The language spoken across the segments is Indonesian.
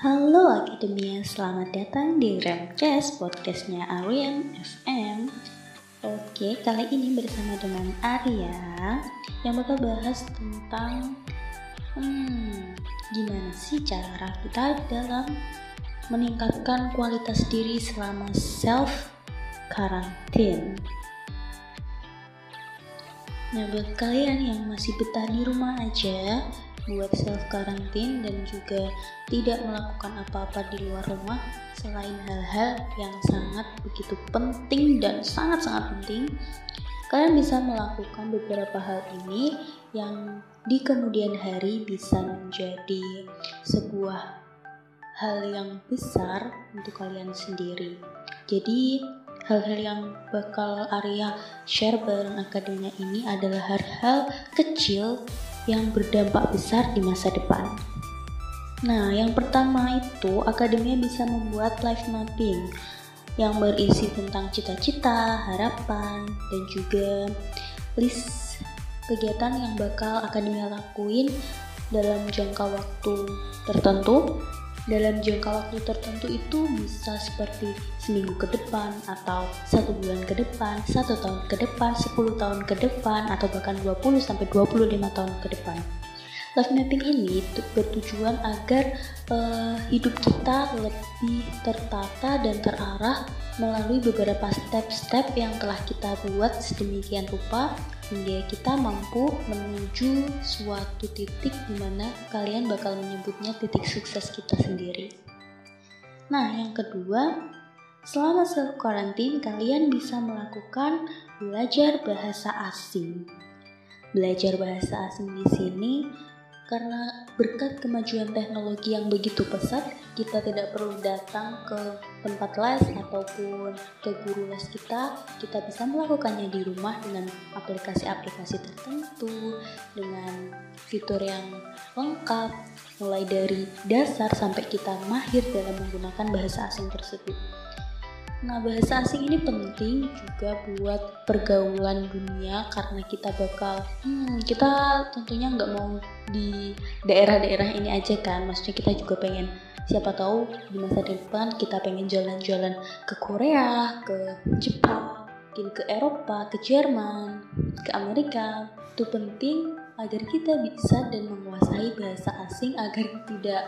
Halo Akademia, selamat datang di Remcast podcastnya Arian FM Oke, kali ini bersama dengan Arya yang bakal bahas tentang hmm, gimana sih cara kita dalam meningkatkan kualitas diri selama self karantin. Nah, buat kalian yang masih betah di rumah aja, buat self karantin dan juga tidak melakukan apa-apa di luar rumah selain hal-hal yang sangat begitu penting dan sangat-sangat penting kalian bisa melakukan beberapa hal ini yang di kemudian hari bisa menjadi sebuah hal yang besar untuk kalian sendiri. Jadi hal-hal yang bakal Arya share bareng akademinya ini adalah hal-hal kecil yang berdampak besar di masa depan. Nah, yang pertama itu akademia bisa membuat life mapping yang berisi tentang cita-cita, harapan, dan juga list kegiatan yang bakal akademia lakuin dalam jangka waktu tertentu dalam jangka waktu tertentu itu bisa seperti seminggu ke depan atau satu bulan ke depan, satu tahun ke depan, 10 tahun ke depan atau bahkan 20 sampai 25 tahun ke depan. Life mapping ini bertujuan agar uh, hidup kita lebih tertata dan terarah melalui beberapa step-step yang telah kita buat sedemikian rupa hingga kita mampu menuju suatu titik di mana kalian bakal menyebutnya titik sukses kita sendiri. Nah, yang kedua, selama self quarantine kalian bisa melakukan belajar bahasa asing. Belajar bahasa asing di sini karena berkat kemajuan teknologi yang begitu pesat, kita tidak perlu datang ke tempat les ataupun ke guru les kita. Kita bisa melakukannya di rumah dengan aplikasi-aplikasi tertentu, dengan fitur yang lengkap, mulai dari dasar sampai kita mahir dalam menggunakan bahasa asing tersebut. Nah, bahasa asing ini penting juga buat pergaulan dunia karena kita bakal, hmm, kita tentunya nggak mau di daerah-daerah ini aja kan. Maksudnya kita juga pengen, siapa tahu di masa depan kita pengen jalan-jalan ke Korea, ke Jepang, mungkin ke Eropa, ke Jerman, ke Amerika. Itu penting agar kita bisa dan menguasai bahasa asing agar tidak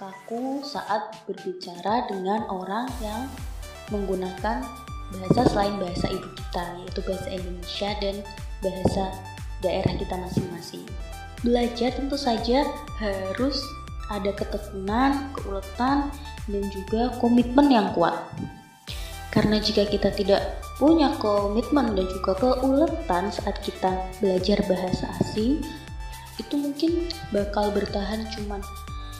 kaku saat berbicara dengan orang yang menggunakan bahasa selain bahasa ibu kita yaitu bahasa Indonesia dan bahasa daerah kita masing-masing. Belajar tentu saja harus ada ketekunan, keuletan, dan juga komitmen yang kuat. Karena jika kita tidak punya komitmen dan juga keuletan saat kita belajar bahasa asing, itu mungkin bakal bertahan cuman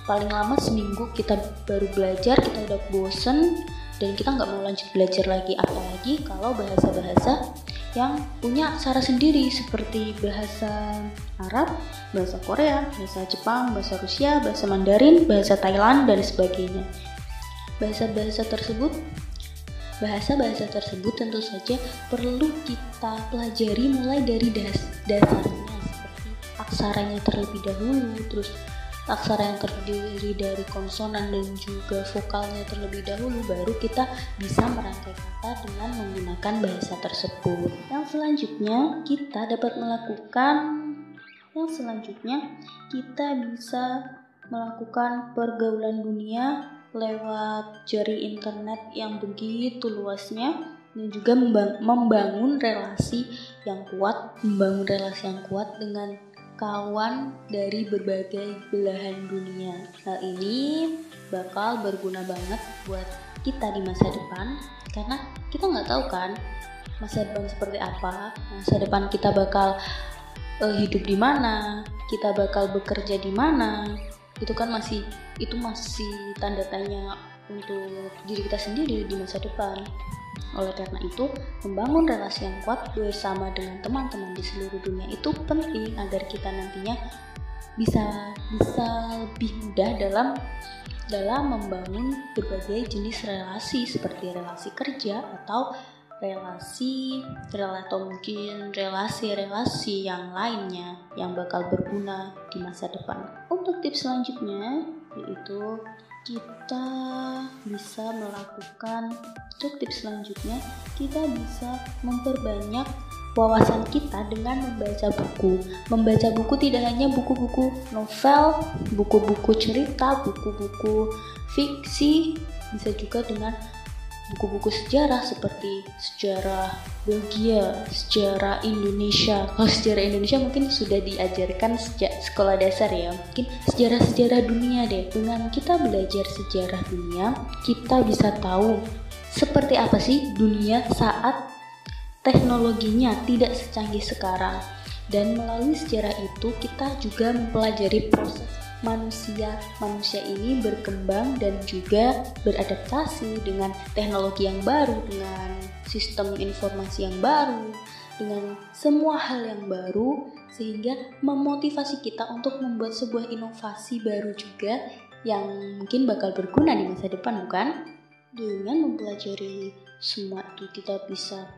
paling lama seminggu kita baru belajar, kita udah bosen, dan kita nggak mau lanjut belajar lagi apalagi kalau bahasa-bahasa yang punya cara sendiri seperti bahasa Arab, bahasa Korea, bahasa Jepang, bahasa Rusia, bahasa Mandarin, bahasa Thailand dan sebagainya. Bahasa-bahasa tersebut Bahasa-bahasa tersebut tentu saja perlu kita pelajari mulai dari das dasarnya seperti aksaranya terlebih dahulu, terus aksara yang terdiri dari konsonan dan juga vokalnya terlebih dahulu baru kita bisa merangkai kata dengan menggunakan bahasa tersebut. Yang selanjutnya kita dapat melakukan yang selanjutnya kita bisa melakukan pergaulan dunia lewat jari internet yang begitu luasnya dan juga membangun relasi yang kuat, membangun relasi yang kuat dengan kawan dari berbagai belahan dunia. Hal ini bakal berguna banget buat kita di masa depan karena kita nggak tahu kan masa depan seperti apa, masa depan kita bakal uh, hidup di mana, kita bakal bekerja di mana, itu kan masih itu masih tanda tanya untuk diri kita sendiri di masa depan. Oleh karena itu, membangun relasi yang kuat bersama dengan teman-teman di seluruh dunia itu penting agar kita nantinya bisa bisa lebih mudah dalam dalam membangun berbagai jenis relasi seperti relasi kerja atau relasi atau mungkin relasi-relasi yang lainnya yang bakal berguna di masa depan. Untuk tips selanjutnya yaitu kita bisa melakukan untuk tips selanjutnya kita bisa memperbanyak wawasan kita dengan membaca buku. Membaca buku tidak hanya buku-buku novel, buku-buku cerita, buku-buku fiksi, bisa juga dengan buku-buku sejarah seperti sejarah Belgia, sejarah Indonesia. Kalau sejarah Indonesia mungkin sudah diajarkan sejak sekolah dasar ya. Mungkin sejarah-sejarah dunia deh. Dengan kita belajar sejarah dunia, kita bisa tahu seperti apa sih dunia saat teknologinya tidak secanggih sekarang. Dan melalui sejarah itu kita juga mempelajari proses manusia manusia ini berkembang dan juga beradaptasi dengan teknologi yang baru, dengan sistem informasi yang baru, dengan semua hal yang baru sehingga memotivasi kita untuk membuat sebuah inovasi baru juga yang mungkin bakal berguna di masa depan bukan? Dengan mempelajari semua itu kita bisa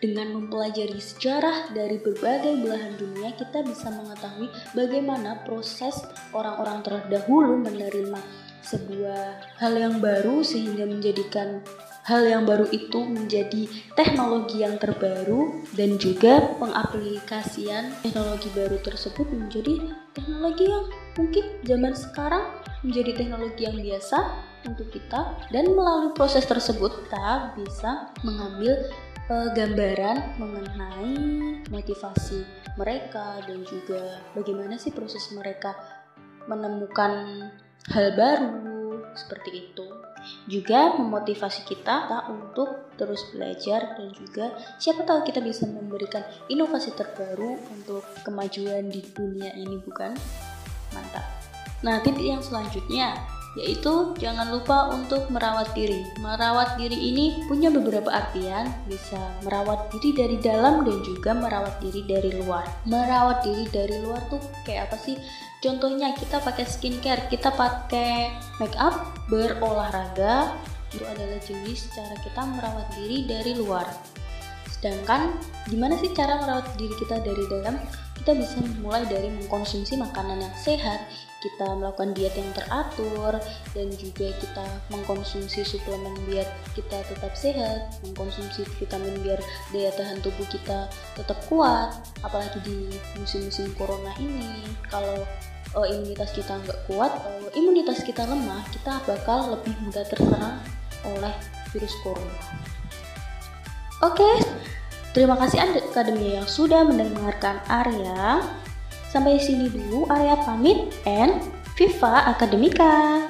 dengan mempelajari sejarah dari berbagai belahan dunia, kita bisa mengetahui bagaimana proses orang-orang terdahulu menerima sebuah hal yang baru sehingga menjadikan hal yang baru itu menjadi teknologi yang terbaru dan juga pengaplikasian teknologi baru tersebut menjadi teknologi yang mungkin zaman sekarang menjadi teknologi yang biasa untuk kita. Dan melalui proses tersebut kita bisa mengambil uh, gambaran mengenai motivasi mereka dan juga bagaimana sih proses mereka menemukan hal baru seperti itu. Juga memotivasi kita untuk terus belajar dan juga siapa tahu kita bisa memberikan inovasi terbaru untuk kemajuan di dunia ini bukan? Mantap. Nah tips yang selanjutnya yaitu jangan lupa untuk merawat diri. Merawat diri ini punya beberapa artian, bisa merawat diri dari dalam dan juga merawat diri dari luar. Merawat diri dari luar tuh kayak apa sih? Contohnya kita pakai skincare, kita pakai make up, berolahraga, itu adalah jenis cara kita merawat diri dari luar. Sedangkan gimana sih cara merawat diri kita dari dalam? Kita bisa mulai dari mengkonsumsi makanan yang sehat, kita melakukan diet yang teratur dan juga kita mengkonsumsi suplemen biar kita tetap sehat, mengkonsumsi vitamin biar daya tahan tubuh kita tetap kuat, apalagi di musim-musim corona ini. Kalau uh, imunitas kita nggak kuat, uh, imunitas kita lemah, kita bakal lebih mudah terserang oleh virus corona. Oke, okay. Terima kasih Anda Akademi yang sudah mendengarkan Arya. Sampai sini dulu Arya pamit and Viva Akademika.